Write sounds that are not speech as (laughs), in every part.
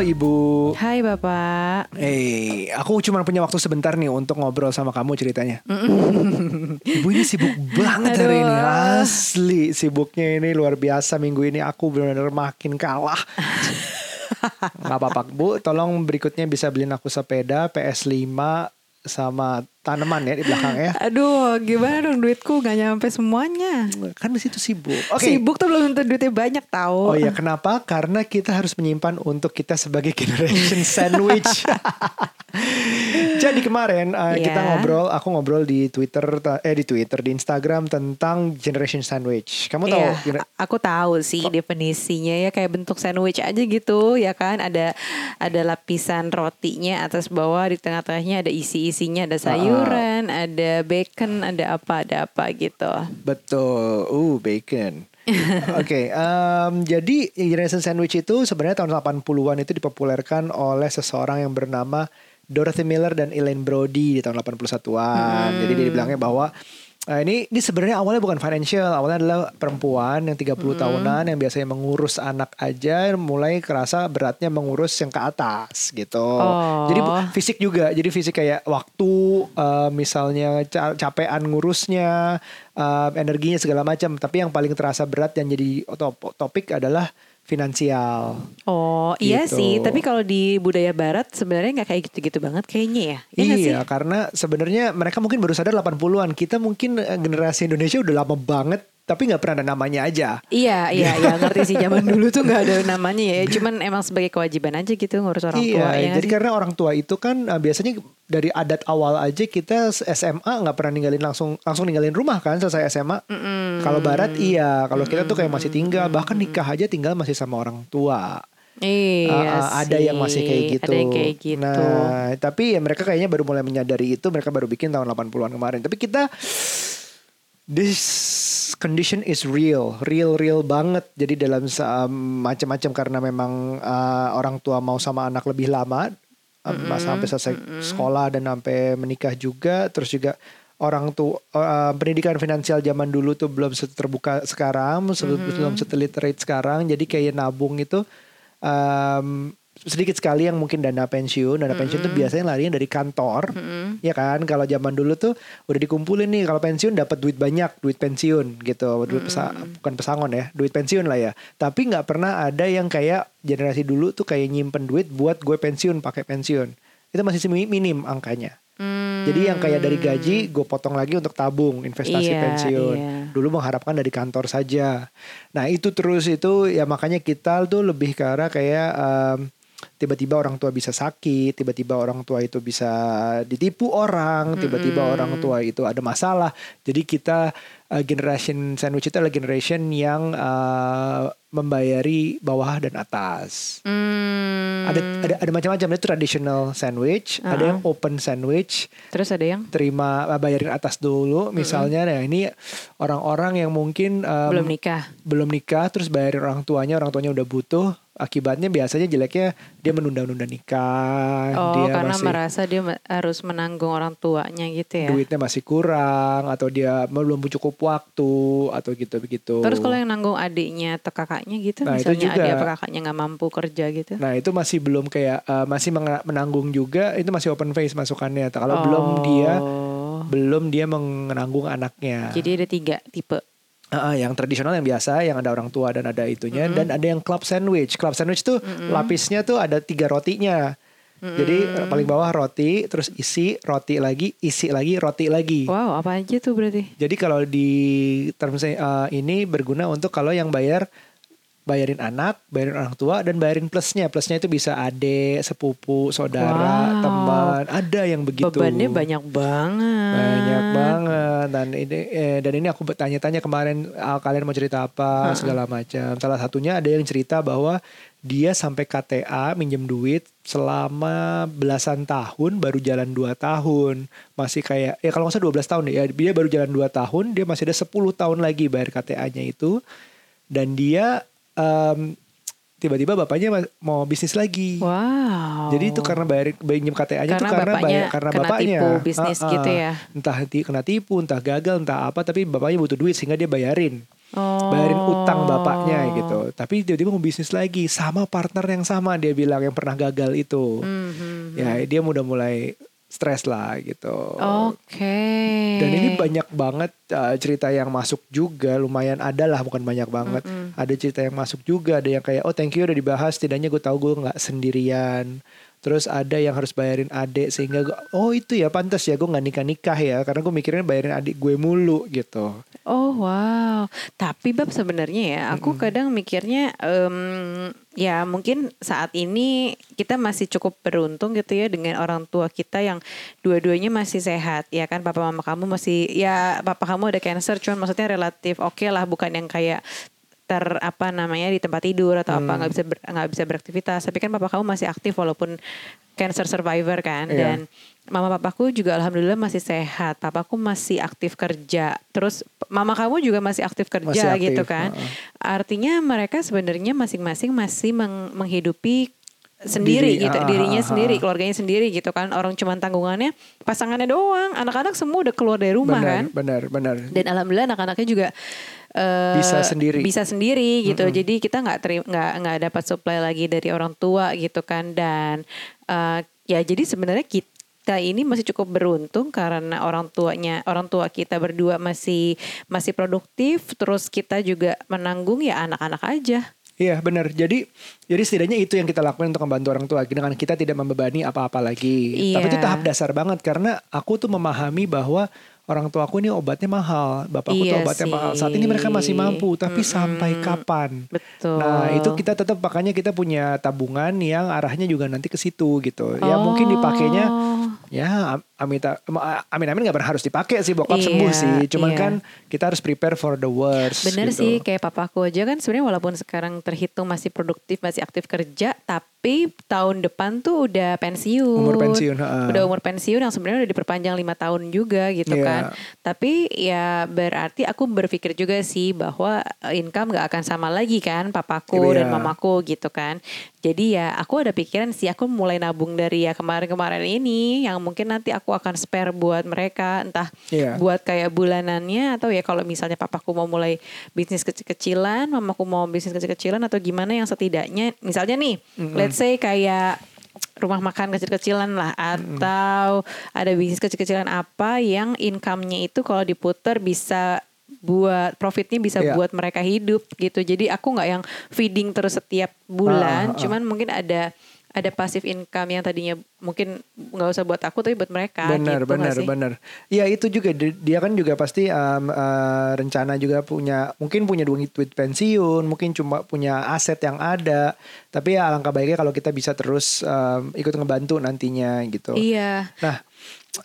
Halo Ibu. Hai Bapak. Eh, aku cuma punya waktu sebentar nih untuk ngobrol sama kamu ceritanya. Ibu ini sibuk banget hari ini. Aduh. Asli sibuknya ini luar biasa minggu ini aku benar-benar makin kalah. (laughs) Gak apa-apa Bu, tolong berikutnya bisa beliin aku sepeda PS5 sama tanaman ya di belakang ya. (laughs) Aduh, gimana dong duitku gak nyampe semuanya. Kan di situ sibuk. Oke. Sibuk tuh belum tentu duitnya banyak Oh tahu. iya, kenapa? Karena kita harus menyimpan untuk kita sebagai (laughs) generation sandwich. (laughs) Jadi kemarin uh, Iya. kita ngobrol, aku ngobrol di Twitter, eh di Twitter, di Instagram tentang generation sandwich. Kamu tahu? Iya, gener- aku tahu sih definisinya ya kayak bentuk sandwich aja gitu ya kan ada ada lapisan rotinya atas bawah di tengah-tengahnya ada isi-isinya ada sayuran, ada bacon, ada apa ada apa gitu. Betul. Uh, bacon. (laughs) Oke, em, jadi generation sandwich itu sebenarnya tahun 80-an itu dipopulerkan oleh seseorang yang bernama Dorothy Miller dan Elaine Brody di tahun 81-an. Jadi dia bilangnya bahwa eh, ini ini sebenarnya awalnya bukan financial, awalnya adalah perempuan yang 30 tahunan yang biasanya mengurus anak aja mulai kerasa beratnya mengurus yang ke atas gitu. Oh. Jadi fisik juga jadi fisik kayak waktu eh, misalnya ca- capean ngurusnya eh, energinya segala macam tapi yang paling terasa berat yang jadi top- topik adalah finansial Oh iya Gitu. sih, tapi kalau di budaya Barat sebenarnya nggak kayak gitu-gitu banget kayaknya ya. Iya nggak sih? iya karena sebenarnya mereka mungkin baru sadar 80-an kita mungkin eh, generasi Indonesia udah lama banget tapi nggak pernah ada namanya aja Iya, iya, iya, ngerti sih zaman dulu tuh nggak ada namanya ya. Cuman emang sebagai kewajiban aja gitu ngurus orang iya tua. ya nggak jadi sih? karena orang tua itu kan eh, biasanya dari adat awal aja kita SMA nggak pernah ninggalin langsung langsung ninggalin rumah kan selesai SMA kalau Barat iya kalau kita tuh kayak masih tinggal bahkan nikah aja tinggal masih sama orang tua Iya Ah, ah, ada sih. yang masih kayak gitu. Ada yang kayak gitu. Nah, tapi ya mereka kayaknya baru mulai menyadari itu. Mereka baru bikin tahun 80-an kemarin. Tapi kita this condition is real, real real banget. Jadi dalam sa- macam-macam karena memang uh, orang tua mau sama anak lebih lama um, sampai selesai sekolah dan sampai menikah juga. Terus juga orang tuh uh, pendidikan finansial zaman dulu tuh belum terbuka sekarang, sebelum belum seteliterate sekarang. Jadi kayak nabung itu um, sedikit sekali yang mungkin dana pensiun. Dana pensiun tuh biasanya larinya dari kantor, ya kan? Kalau zaman dulu tuh udah dikumpulin nih. Kalau pensiun dapat duit banyak, duit pensiun gitu, duit pesa- bukan pesangon ya, duit pensiun lah ya. Tapi nggak pernah ada yang kayak generasi dulu tuh kayak nyimpen duit buat gue pensiun pakai pensiun. Itu masih semi- minim angkanya. Hmm, Jadi yang kayak dari gaji gue potong lagi untuk tabung investasi Iya, pensiun. iya. Dulu mengharapkan dari kantor saja. Nah itu terus itu ya makanya kita tuh lebih ke arah kayak em, tiba-tiba orang tua bisa sakit, tiba-tiba orang tua itu bisa ditipu orang, tiba-tiba orang tua itu ada masalah. Jadi kita eh, generation sandwich itu adalah generation yang eh, membayari bawah dan atas. hmm, Ada ada ada macam-macam. Itu traditional sandwich, ada yang open sandwich, terus ada yang? Terima uh, bayarin atas dulu. Misalnya nah ini orang-orang yang mungkin um, belum nikah. belum nikah terus bayarin orang tuanya orang tuanya udah butuh. Akibatnya biasanya jeleknya dia menunda-nunda nikah. Oh, dia karena masih merasa dia harus menanggung orang tuanya gitu ya. duitnya masih kurang atau dia belum cukup waktu atau gitu begitu Terus kalau yang nanggung adiknya atau kakaknya gitu, Nah, itu misalnya juga. adik apa kakaknya nggak mampu kerja gitu. Nah itu masih belum kayak uh, masih menanggung juga itu masih open face masukannya. Kalau Oh. belum dia belum dia menanggung anaknya. Jadi ada tiga tipe. Ah, yang tradisional yang biasa yang ada orang tua dan ada itunya dan ada yang club sandwich. Club sandwich tuh lapisnya tuh ada tiga rotinya. Jadi eh, paling bawah roti, terus isi roti lagi, isi lagi roti lagi. Wow, apa aja tuh berarti? Jadi kalau di terms eh, ini berguna untuk kalau yang bayar bayarin anak, bayarin orang tua dan bayarin plusnya. Plusnya itu bisa adik, sepupu, saudara, Wow. teman. Ada yang begitu. Bebannya banyak banget. banyak banget dan ini eh, dan ini aku bertanya-tanya kemarin ah, kalian mau cerita apa segala macam salah satunya ada yang cerita bahwa dia sampai KTA minjem duit selama belasan tahun baru jalan 2 tahun masih kayak ya kalau nggak salah 12 tahun ya dia baru jalan 2 tahun dia masih ada 10 tahun lagi bayar KTA-nya itu dan dia em, tiba-tiba bapaknya ma- mau bisnis lagi Wow. jadi itu karena bayar pinjam KTA-nya itu Karena karena bapaknya bayar karena kena bapaknya tipu bisnis Ah, ah. gitu ya. Entah kena tipu, entah gagal, entah apa tapi bapaknya butuh duit sehingga dia bayarin. Oh. bayarin utang bapaknya gitu. Tapi tiba-tiba mau bisnis lagi sama partner yang sama dia bilang yang pernah gagal itu. Mhm. Ya dia udah mulai stres lah gitu. Oke. Dan ini banyak banget uh, cerita yang masuk juga, lumayan ada lah, bukan banyak banget. Ada cerita yang masuk juga, ada yang kayak oh thank you udah dibahas, setidaknya gue tahu gue nggak sendirian. Terus ada yang harus bayarin adik sehingga gue, oh itu ya pantas ya gue nggak nikah nikah ya, karena gue mikirnya bayarin adik gue mulu gitu. Oh wow, tapi bab sebenarnya ya, aku kadang mikirnya, em, ya mungkin saat ini kita masih cukup beruntung gitu ya dengan orang tua kita yang dua-duanya masih sehat, ya kan? Papa mama kamu masih, ya papa kamu ada cancer, cuman maksudnya relatif oke lah, bukan yang kayak ter apa namanya di tempat tidur atau apa nggak bisa ber- nggak bisa beraktivitas, tapi kan papa kamu masih aktif walaupun cancer survivor kan, Iya. dan mama papaku juga alhamdulillah masih sehat. Papaku masih aktif kerja. Terus mama kamu juga masih aktif kerja Masih aktif, gitu kan. heeh. Artinya mereka sebenarnya masing-masing masih meng- menghidupi sendiri Diri, gitu, ah, dirinya ah, ah. sendiri, keluarganya sendiri gitu kan. Orang cuman tanggungannya pasangannya doang. Anak-anak semua udah keluar dari rumah benar, kan. benar, benar. Dan alhamdulillah anak-anaknya juga eh, Bisa sendiri. bisa sendiri gitu. Jadi kita nggak terima nggak nggak dapat supply lagi dari orang tua gitu kan. Dan eh, ya jadi sebenarnya kita ini masih cukup beruntung karena orang tuanya orang tua kita berdua masih masih produktif. Terus kita juga menanggung ya anak-anak aja. Iya benar. Jadi jadi setidaknya itu yang kita lakukan untuk membantu orang tua dengan kita tidak membebani apa-apa lagi. Tapi itu Iya. tahap dasar banget karena aku tuh memahami bahwa orang tua aku ini obatnya mahal, bapakku tuh Iya obatnya sih. mahal. Saat ini mereka masih mampu, tapi sampai kapan? Betul. Nah itu kita tetap makanya kita punya tabungan yang arahnya juga nanti ke situ gitu. Ya mungkin dipakainya Oh. Ya am- amita amin amin nggak harus dipakai sih bokap Iya, sembuh sih. Cuman iya. kan kita harus prepare for the worst. Bener gitu. sih kayak papaku aja kan sebenarnya walaupun sekarang terhitung masih produktif masih aktif kerja tapi tahun depan tuh udah pensiun Umur pensiun, ha-ha. udah umur pensiun yang sebenarnya udah diperpanjang lima tahun juga gitu Iya. kan tapi ya berarti aku berpikir juga sih bahwa income gak akan sama lagi kan papaku Iya. dan mamaku gitu kan jadi ya aku ada pikiran sih aku mulai nabung dari ya kemarin-kemarin ini yang mungkin nanti aku akan spare buat mereka entah Iya. buat kayak bulanannya atau ya kalau misalnya papaku mau mulai bisnis kecil-kecilan, mamaku mau bisnis kecil-kecilan atau gimana yang setidaknya misalnya nih, let's say kayak rumah makan kecil-kecilan lah atau ada bisnis kecil-kecilan apa yang income-nya itu kalau diputer bisa buat profitnya bisa Iya. buat mereka hidup gitu. Jadi aku nggak yang feeding terus setiap bulan, Ah, ah, ah. cuman mungkin ada ada passive income yang tadinya mungkin nggak usah buat aku tapi buat mereka benar gitu benar benar ya itu juga Di- dia kan juga pasti um, uh, rencana juga punya mungkin punya duit duit pensiun mungkin cuma punya aset yang ada tapi ya alangkah baiknya kalau kita bisa terus um, ikut ngebantu nantinya gitu Iya. nah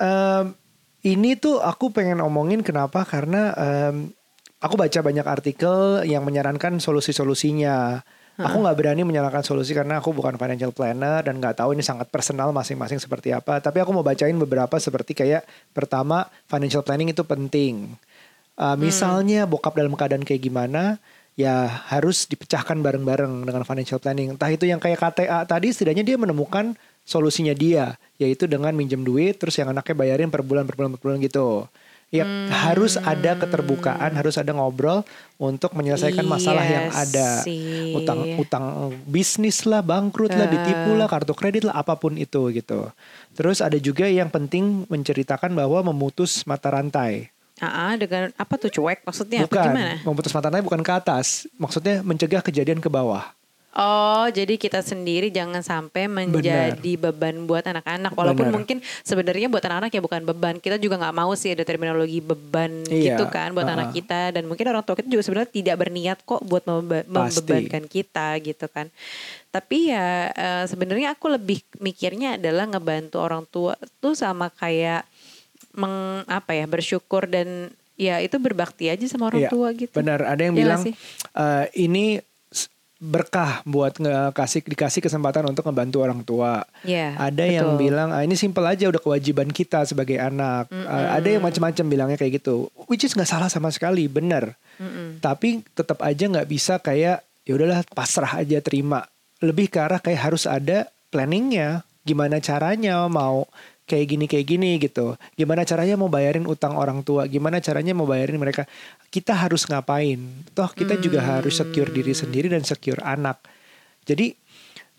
um, ini tuh aku pengen omongin kenapa karena um, aku baca banyak artikel yang menyarankan solusi-solusinya Aku nggak berani menyalahkan solusi karena aku bukan financial planner dan nggak tahu ini sangat personal masing-masing seperti apa. Tapi aku mau bacain beberapa seperti kayak pertama financial planning itu penting. Uh, misalnya bokap dalam keadaan kayak gimana, ya harus dipecahkan bareng-bareng dengan financial planning. Entah itu yang kayak KTA tadi, setidaknya dia menemukan solusinya dia, yaitu dengan minjem duit, terus yang anaknya bayarin per bulan, per bulan, per bulan gitu. Ya harus ada keterbukaan, harus ada ngobrol untuk menyelesaikan masalah Iya yang ada. sih. Utang utang bisnis lah, bangkrut lah, ditipu lah, kartu kredit lah, apa pun itu gitu. Terus ada juga yang penting menceritakan bahwa memutus mata rantai. Ah, dengan apa tuh cuek maksudnya apa bukan gimana? memutus mata rantai bukan ke atas, maksudnya mencegah kejadian ke bawah. Oh, jadi kita sendiri jangan sampai menjadi beban buat anak-anak. Walaupun Benar. mungkin sebenarnya buat anak-anak ya bukan beban. Kita juga nggak mau sih ada terminologi beban Iya, gitu kan buat uh-uh. anak kita. Dan mungkin orang tua kita juga sebenarnya tidak berniat kok buat membe- Pasti. membebankan kita gitu kan. Tapi ya eh, sebenarnya aku lebih mikirnya adalah ngebantu orang tua tuh sama kayak meng apa ya bersyukur dan ya itu berbakti aja sama orang Iya, tua gitu. Benar, ada yang Iya bilang eh, ini berkah buat ngasih dikasih kesempatan untuk ngebantu orang tua. Iya, ada yang betul. bilang ah, ini simpel aja udah kewajiban kita sebagai anak. Eh, ada yang macam-macam bilangnya kayak gitu. Which is nggak salah sama sekali, benar. Tapi tetap aja nggak bisa kayak ya udahlah pasrah aja terima. Lebih ke arah kayak harus ada planningnya. Gimana caranya mau kayak gini kayak gini gitu. Gimana caranya mau bayarin utang orang tua? Gimana caranya mau bayarin mereka? Kita harus ngapain? Toh kita juga harus secure diri sendiri dan secure anak. Jadi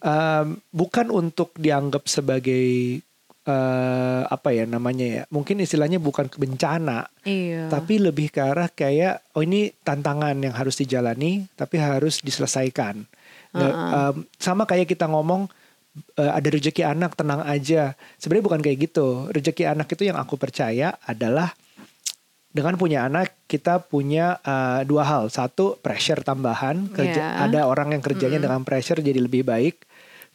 um, bukan untuk dianggap sebagai uh, apa ya namanya ya? Mungkin istilahnya bukan bencana, Iya. tapi lebih ke arah kayak oh ini tantangan yang harus dijalani tapi harus diselesaikan. Nah, um, sama kayak kita ngomong uh, ada rezeki anak tenang aja. Sebenarnya bukan kayak gitu. Rezeki anak itu yang aku percaya adalah dengan punya anak kita punya uh, dua hal. Satu pressure tambahan kerja Ya. ada orang yang kerjanya dengan pressure jadi lebih baik.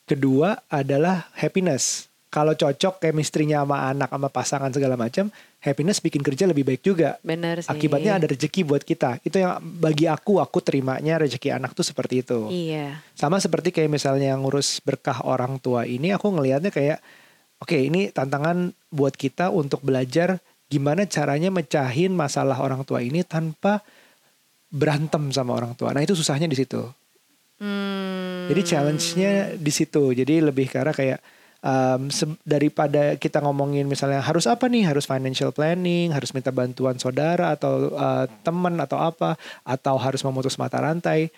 Kedua adalah happiness. Kalau cocok chemistry-nya sama anak sama pasangan segala macam, happiness bikin kerja lebih baik juga. Bener sih. Akibatnya ada rezeki buat kita. Itu yang bagi aku aku terimanya rezeki anak tuh seperti itu. Iya. Sama seperti kayak misalnya ngurus berkah orang tua ini aku ngelihatnya kayak oke ini tantangan buat kita untuk belajar gimana caranya mecahin masalah orang tua ini tanpa berantem sama orang tua. Nah, itu susahnya di situ. Hmm. Jadi challenge-nya di situ. Jadi lebih ke arah kayak um, daripada kita ngomongin misalnya harus apa nih, harus financial planning, harus minta bantuan saudara atau uh, teman atau apa, atau harus memutus mata rantai.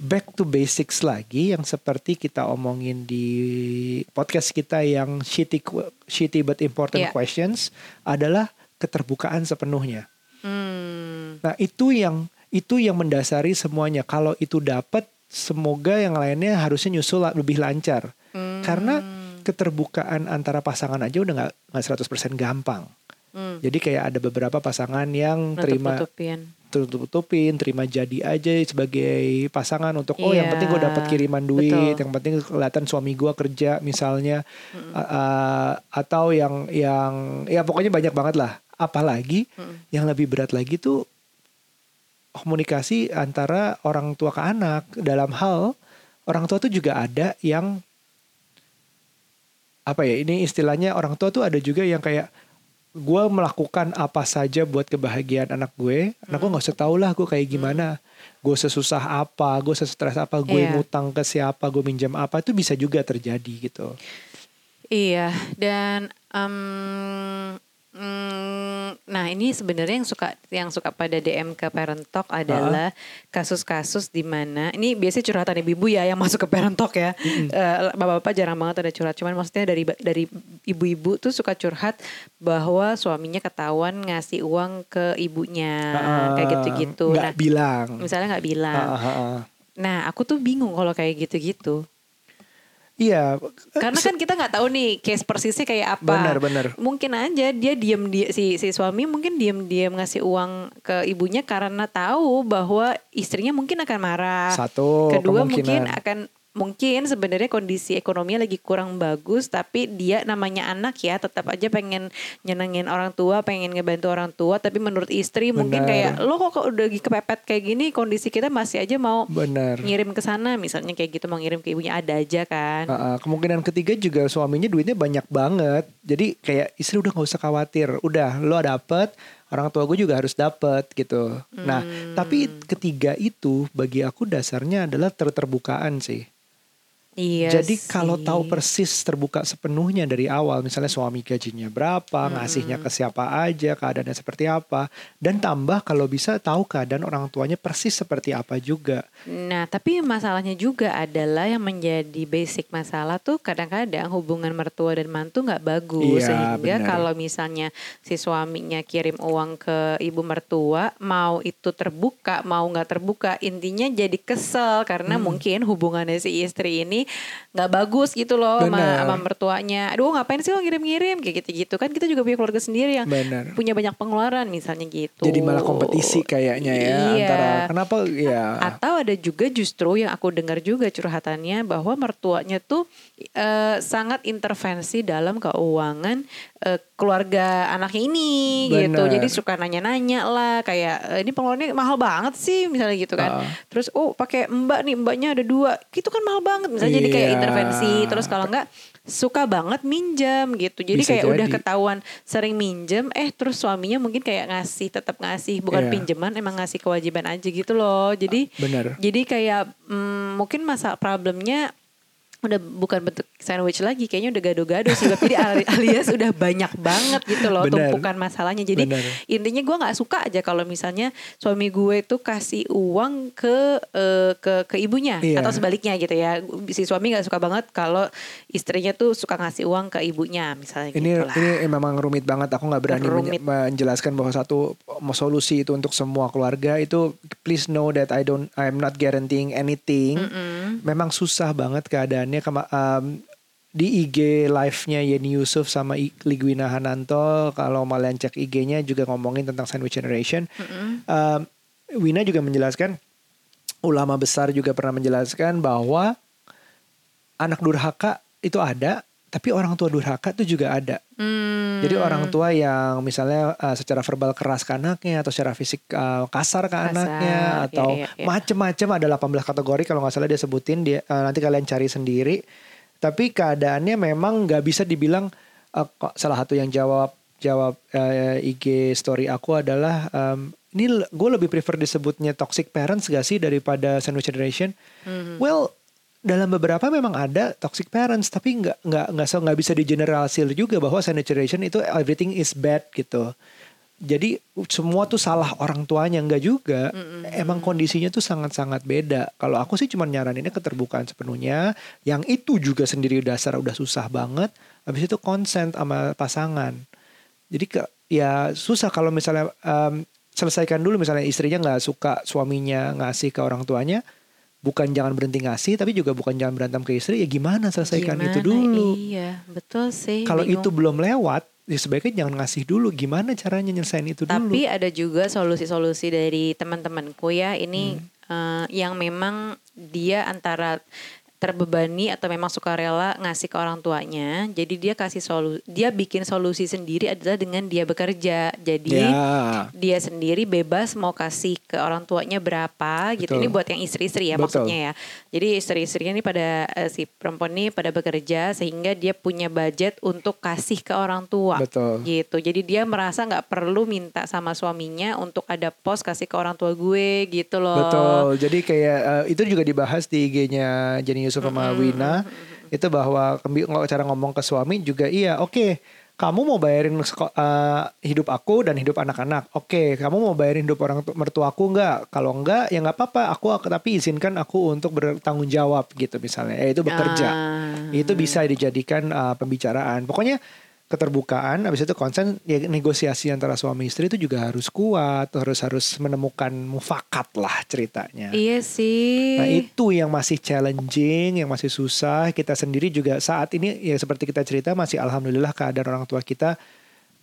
Back to basics lagi yang seperti kita omongin di podcast kita yang shitty shitty but important Iya. questions adalah keterbukaan sepenuhnya. Hmm. Nah itu yang itu yang mendasari semuanya. Kalau itu dapat, semoga yang lainnya harusnya nyusul lebih lancar. Hmm. Karena keterbukaan antara pasangan aja udah nggak nggak 100% gampang. Hmm. Jadi kayak ada beberapa pasangan yang terima tutup-tutupin, terima jadi aja sebagai pasangan untuk oh yang Iya, penting gue dapat kiriman duit, betul. yang penting kelihatan suami gue kerja misalnya, A- a- atau yang yang ya pokoknya banyak banget lah. Apalagi yang lebih berat lagi tuh komunikasi antara orang tua ke anak dalam hal orang tua tuh juga ada yang apa ya ini istilahnya orang tua tuh ada juga yang kayak gue melakukan apa saja buat kebahagiaan anak gue anak gue nggak usah tahu lah gue kayak gimana. Gue sesusah apa gue sestres apa gue Iya. ngutang ke siapa gue minjam apa itu bisa juga terjadi gitu. Iya, dan em, mm, nah ini sebenarnya yang suka yang suka pada DM ke Parent Talk adalah kasus-kasus di mana ini biasanya curhatan ibu-ibu ya yang (laughs) masuk ke Parent Talk ya. Eh, Bapak-bapak jarang banget ada curhat, cuman maksudnya dari dari ibu-ibu tuh suka curhat bahwa suaminya ketahuan ngasih uang ke ibunya kayak gitu-gitu. nggak Nah, bilang misalnya nggak bilang. Ah, ah. Nah, aku tuh bingung kalau kayak gitu-gitu. Iya Karena kan kita nggak tahu nih case persisnya kayak apa. Benar, benar. Mungkin aja dia diem dia si si suami mungkin diem diem ngasih uang ke ibunya karena tahu bahwa istrinya mungkin akan marah. Satu, Kedua kemungkinan. mungkin akan mungkin sebenarnya kondisi ekonominya lagi kurang bagus tapi dia namanya anak ya tetap aja pengen nyenengin orang tua pengen ngebantu orang tua tapi menurut istri mungkin Benar. kayak lo kok udah kepepet kayak gini kondisi kita masih aja mau benar ngirim ke sana misalnya kayak gitu mau ngirim ke ibunya ada aja kan Ah, ah. kemungkinan ketiga juga suaminya duitnya banyak banget. Jadi kayak istri udah nggak usah khawatir. Udah lo dapet, orang tua gue juga harus dapet gitu. Nah, tapi ketiga itu bagi aku dasarnya adalah terterbukaan sih. Iya Jadi kalau tahu persis terbuka sepenuhnya dari awal, misalnya suami gajinya berapa, ngasihnya ke siapa aja, keadaannya seperti apa, dan tambah kalau bisa tahu keadaan orang tuanya persis seperti apa juga. Nah, tapi masalahnya juga adalah yang menjadi basic masalah tuh kadang-kadang hubungan mertua dan mantu nggak bagus Iya, sehingga benar. kalau misalnya si suaminya kirim uang ke ibu mertua, mau itu terbuka, mau nggak terbuka, intinya jadi kesel karena Hmm. mungkin hubungannya si istri ini nggak bagus gitu loh sama, sama mertuanya. Aduh, ngapain sih lo ngirim-ngirim kayak gitu-gitu kan kita juga punya keluarga sendiri yang Benar. punya banyak pengeluaran misalnya gitu. Jadi malah kompetisi kayaknya ya Iya. antara kenapa ya Atau ada juga justru yang aku dengar juga curhatannya bahwa mertuanya tuh eh, sangat intervensi dalam keuangan eh, keluarga anaknya ini gitu. Benar. Jadi suka nanya-nanya lah kayak "Eh, ini pengeluarannya mahal banget sih misalnya gitu kan. Ah. Terus oh pakai mbak nih mbaknya ada dua, itu kan mahal banget misalnya jadi kayak Iya. intervensi. Terus kalau enggak suka banget minjam gitu. Jadi Bisa kayak udah jadi. ketahuan sering minjem eh terus suaminya mungkin kayak ngasih tetap ngasih bukan Iya. pinjaman emang ngasih kewajiban aja gitu loh. Jadi benar. jadi kayak mm, mungkin masa problemnya udah bukan bentuk sandwich lagi kayaknya udah gado-gado sih tapi dia alias udah banyak banget gitu loh Benar. tumpukan masalahnya jadi Benar. intinya gue nggak suka aja kalau misalnya suami gue tuh kasih uang ke eh, ke ke ibunya Iya. atau sebaliknya gitu ya si suami nggak suka banget kalau istrinya tuh suka ngasih uang ke ibunya misalnya Ini gitu lah. ini memang rumit banget. Aku nggak berani Rumit. menjelaskan bahwa satu solusi itu untuk semua keluarga itu please know that I don't I'm not guaranteeing anything. Memang susah banget keadaannya Kema- um, di IG live-nya Yeni Yusuf sama I- Ligwina Hananto kalau kalian cek IG-nya juga ngomongin tentang sandwich generation. Um, Wina juga menjelaskan ulama besar juga pernah menjelaskan bahwa anak durhaka itu ada, tapi orang tua durhaka itu juga ada. Hmm. Jadi orang tua yang misalnya uh, secara verbal keras ke anaknya atau secara fisik uh, kasar ke Kasar, anaknya iya, atau iya, iya. macem-macem ada 18 kategori kalau nggak salah dia sebutin dia uh, nanti kalian cari sendiri. Tapi keadaannya memang nggak bisa dibilang uh, kok salah satu yang jawab jawab uh, IG story aku adalah um, ini gue lebih prefer disebutnya toxic parents gak sih daripada sandwich generation? Hmm. Well dalam beberapa memang ada toxic parents tapi nggak nggak nggak so nggak bisa digeneralisir juga bahwa generation itu everything is bad gitu. Jadi semua tuh salah orang tuanya nggak juga. Emang kondisinya tuh sangat-sangat beda. Kalau aku sih cuma nyaraninnya keterbukaan sepenuhnya. Yang itu juga sendiri dasar udah susah banget. Habis itu consent sama pasangan. Jadi ke, ya susah kalau misalnya em, selesaikan dulu misalnya istrinya nggak suka suaminya ngasih ke orang tuanya. Bukan jangan berhenti ngasih, tapi juga bukan jangan berantem ke istri. Ya gimana selesaikan itu Gimana? dulu. Iya, betul sih. Kalau itu belum lewat, ya sebaiknya jangan ngasih dulu. Gimana caranya nyelesain itu dulu? Tapi ada juga solusi-solusi dari teman-temanku ya. Ini Hmm. eh, yang memang dia antara terbebani atau memang suka rela ngasih ke orang tuanya. Jadi dia kasih solu dia bikin solusi sendiri adalah dengan dia bekerja. Jadi Ya. dia sendiri bebas mau kasih ke orang tuanya berapa gitu. Betul. Ini buat yang istri-istri ya Betul. maksudnya ya. Jadi istri-istrinya ini pada eh, si perempuan ini pada bekerja sehingga dia punya budget untuk kasih ke orang tua. Betul. Gitu. Jadi dia merasa nggak perlu minta sama suaminya untuk ada pos kasih ke orang tua gue gitu loh. Betul. Jadi kayak eh, itu juga dibahas di IG-nya Jenny Yusuf sama Wina. Itu bahwa cara ngomong ke suami juga iya, oke. kamu mau bayarin eh, hidup aku dan hidup anak-anak. Oke, kamu mau bayarin hidup orang tu- mertuaku nggak? Kalau enggak, ya nggak apa-apa. Aku ak- tapi izinkan aku untuk bertanggung jawab gitu misalnya. Eh, itu bekerja. Ah. Itu bisa dijadikan eh, pembicaraan. Pokoknya keterbukaan, habis itu konsen, ya negosiasi antara suami istri itu juga harus kuat, harus harus menemukan mufakat lah ceritanya. Iya sih. Nah itu yang masih challenging, yang masih susah. Kita sendiri juga saat ini ya seperti kita cerita masih alhamdulillah keadaan orang tua kita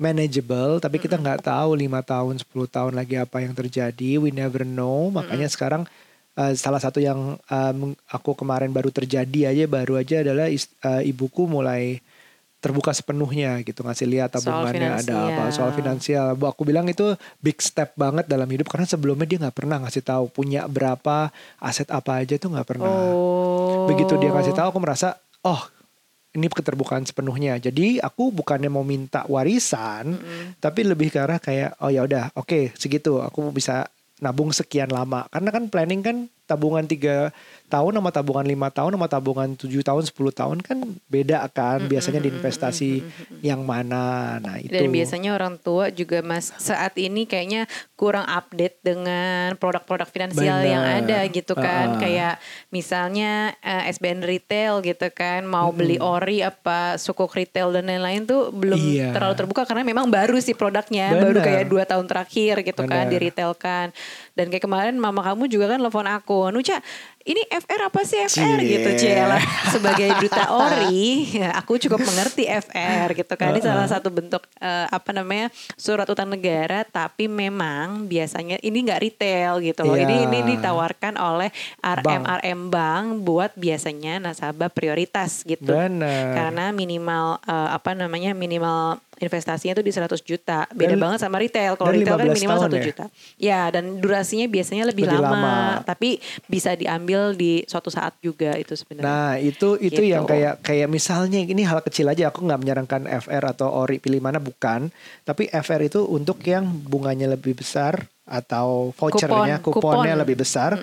manageable. Tapi kita nggak tahu lima tahun, 10 tahun lagi apa yang terjadi. We never know. Makanya sekarang eh, salah satu yang em, aku kemarin baru terjadi aja, baru aja adalah is- eh, ibuku mulai terbuka sepenuhnya gitu ngasih lihat tabungannya ada apa soal finansial. Bu, Aku bilang itu big step banget dalam hidup karena sebelumnya dia nggak pernah ngasih tahu punya berapa aset apa aja tuh nggak pernah. Oh. Begitu dia kasih tahu aku merasa oh ini keterbukaan sepenuhnya. Jadi aku bukannya mau minta warisan, tapi lebih ke arah kayak oh ya udah oke segitu aku bisa nabung sekian lama. Karena kan planning kan tabungan tiga tahun sama tabungan lima tahun sama tabungan tujuh tahun 10 tahun kan beda kan biasanya di investasi yang mana nah itu Dan biasanya orang tua juga mas saat ini kayaknya kurang update dengan produk-produk finansial yang Benar. ada gitu kan. Ah. Kayak misalnya eh, SBN retail gitu kan, mau beli ori apa sukuk retail dan lain-lain tuh belum Iya. terlalu terbuka karena memang baru sih produknya, baru Benar. kayak dua tahun terakhir gitu kan Benar. di retail kan. Dan kayak kemarin mama kamu juga kan telepon aku, Bonucha, ini FR apa sih FR Cie. gitu Ciela (laughs) sebagai duta ori ya, aku cukup mengerti FR gitu kan ini salah satu bentuk eh, apa namanya surat utang negara tapi memang biasanya ini nggak retail gitu loh Iya. ini ini ditawarkan oleh RM Bank. RM bank buat biasanya nasabah prioritas gitu Benar. karena minimal eh, apa namanya minimal investasinya tuh di 100 juta beda Dan- banget sama retail kalau retail kan 15 minimal tahun 1 ya? juta ya dan durasinya biasanya lebih, Lebih lama, lama. tapi bisa diambil di suatu saat juga itu sebenarnya Nah itu itu Gitu. yang kayak kayak misalnya ini hal kecil aja aku nggak menyarankan FR atau ori pilih mana bukan tapi FR itu untuk yang bunganya lebih besar atau vouchernya Kupon, kuponnya kupon. lebih besar,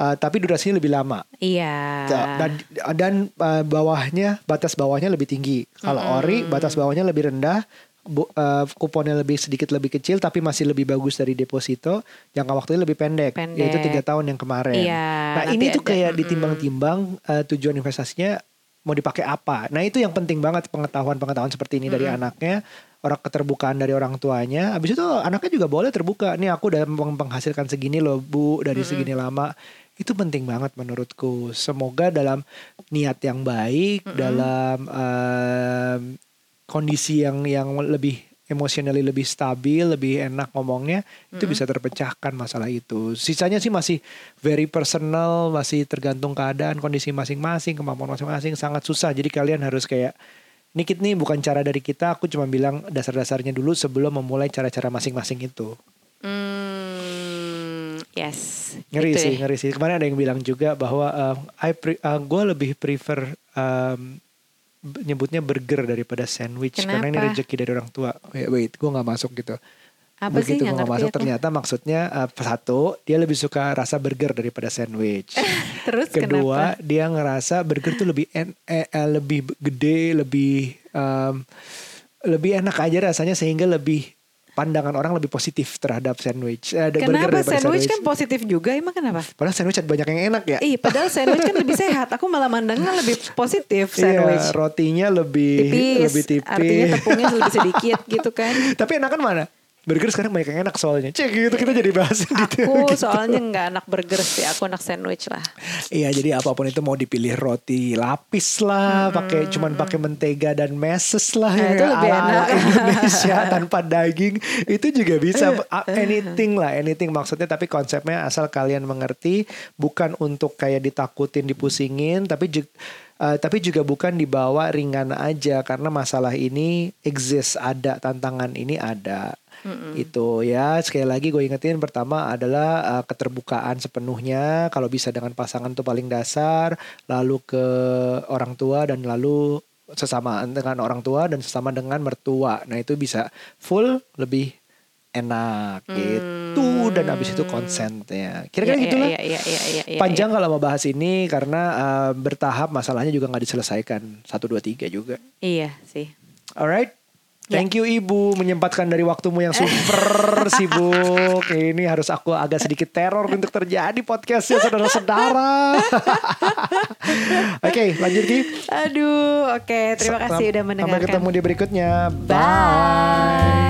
uh, tapi durasinya lebih lama. Iya. Dan dan uh, bawahnya batas bawahnya lebih tinggi. Kalau ori batas bawahnya lebih rendah, bu- uh, kuponnya lebih sedikit lebih kecil tapi masih lebih bagus dari deposito. Jangka waktunya lebih pendek, Pendek. yaitu tiga tahun yang kemarin. Iya, nah ini tuh ada. kayak ditimbang-timbang uh, tujuan investasinya mau dipakai apa. Nah itu yang penting banget pengetahuan-pengetahuan seperti ini dari anaknya. Orang keterbukaan dari orang tuanya. Habis itu anaknya juga boleh terbuka. Nih aku udah meng- menghasilkan segini loh bu dari segini lama. Itu penting banget menurutku. Semoga dalam niat yang baik, dalam em, kondisi yang yang lebih emotionally lebih stabil, lebih enak ngomongnya, itu bisa terpecahkan masalah itu. Sisanya sih masih very personal, masih tergantung keadaan, kondisi masing-masing, kemampuan masing-masing, sangat susah. Jadi kalian harus kayak Nikit nih bukan cara dari kita, aku cuma bilang dasar-dasarnya dulu sebelum memulai cara-cara masing-masing itu. Hmm, yes. Ngeri Gitu sih, ya. ngeri sih. Kemarin ada yang bilang juga bahwa um, I pre- uh, gue lebih prefer um, nyebutnya burger daripada sandwich karena ini Kenapa? rezeki dari orang tua. Wait, wait gue nggak masuk gitu. Apa Begitu gue nggak ngerti masuk ternyata maksudnya uh, satu dia lebih suka rasa burger daripada sandwich. (laughs) Terus Kedua kenapa? dia ngerasa burger tuh lebih en- eh, eh, lebih gede, lebih um, lebih enak aja rasanya sehingga lebih pandangan orang lebih positif terhadap sandwich. Eh, ada burger Kenapa daripada sandwich kan positif juga emang kenapa? Padahal sandwich ada banyak yang enak ya. Ih, padahal sandwich kan lebih sehat. Aku malah mandangnya lebih positif sandwich. Iya, rotinya lebih tipis, lebih tipis. artinya tepungnya lebih sedikit gitu kan. (laughs) Tapi enakan mana? Burger sekarang banyak yang enak soalnya. Cek gitu kita jadi bahas detail Aku gitu. soalnya nggak anak burger sih, aku anak sandwich lah. Iya, jadi apa pun itu mau dipilih roti lapis lah, pakai cuman pakai mentega dan meses lah Nah, ya, itu lebih enak. Indonesia (laughs) tanpa daging. Itu juga bisa a- anything lah, anything maksudnya tapi konsepnya asal kalian mengerti bukan untuk kayak ditakutin, dipusingin, tapi juga Uh, tapi juga bukan dibawa ringan aja karena masalah ini exist ada tantangan ini ada itu ya sekali lagi gue ingetin pertama adalah uh, keterbukaan sepenuhnya. Kalau bisa dengan pasangan tuh paling dasar lalu ke orang tua dan lalu sesama dengan orang tua dan sesama dengan mertua. Nah itu bisa full lebih enak gitu. Dan habis itu consentnya kira-kira Iya, gitu lah iya, iya, iya, iya, iya, panjang kalau mau bahas ini karena uh, bertahap masalahnya juga nggak diselesaikan. Satu dua tiga juga. Iya, sih. alright. Ya. Thank you Ibu menyempatkan dari waktumu yang super (laughs) sibuk. Ini harus aku agak sedikit teror untuk terjadi podcastnya saudara-saudara. (laughs) Oke lanjut Ki. Aduh, oke. Terima kasih udah mendengarkan. Sampai ketemu di berikutnya. Bye.